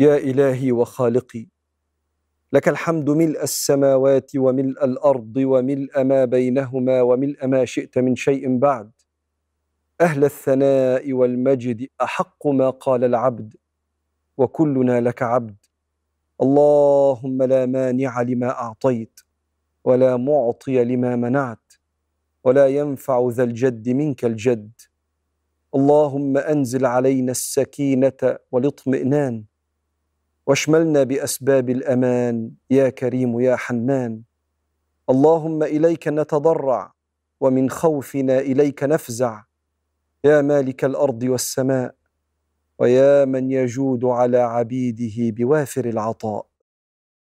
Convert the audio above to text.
يا إلهي وخالقي لك الحمد ملء السماوات وملء الأرض وملء ما بينهما وملء ما شئت من شيء بعد. أهل الثناء والمجد أحق ما قال العبد وكلنا لك عبد. اللهم لا مانع لما أعطيت ولا معطي لما منعت ولا ينفع ذا الجد منك الجد. اللهم أنزل علينا السكينة والاطمئنان واشملنا بأسباب الأمان يا كريم يا حنان. اللهم إليك نتضرع ومن خوفنا إليك نفزع. يا مالك الأرض والسماء ويا من يجود على عبيده بوافر العطاء.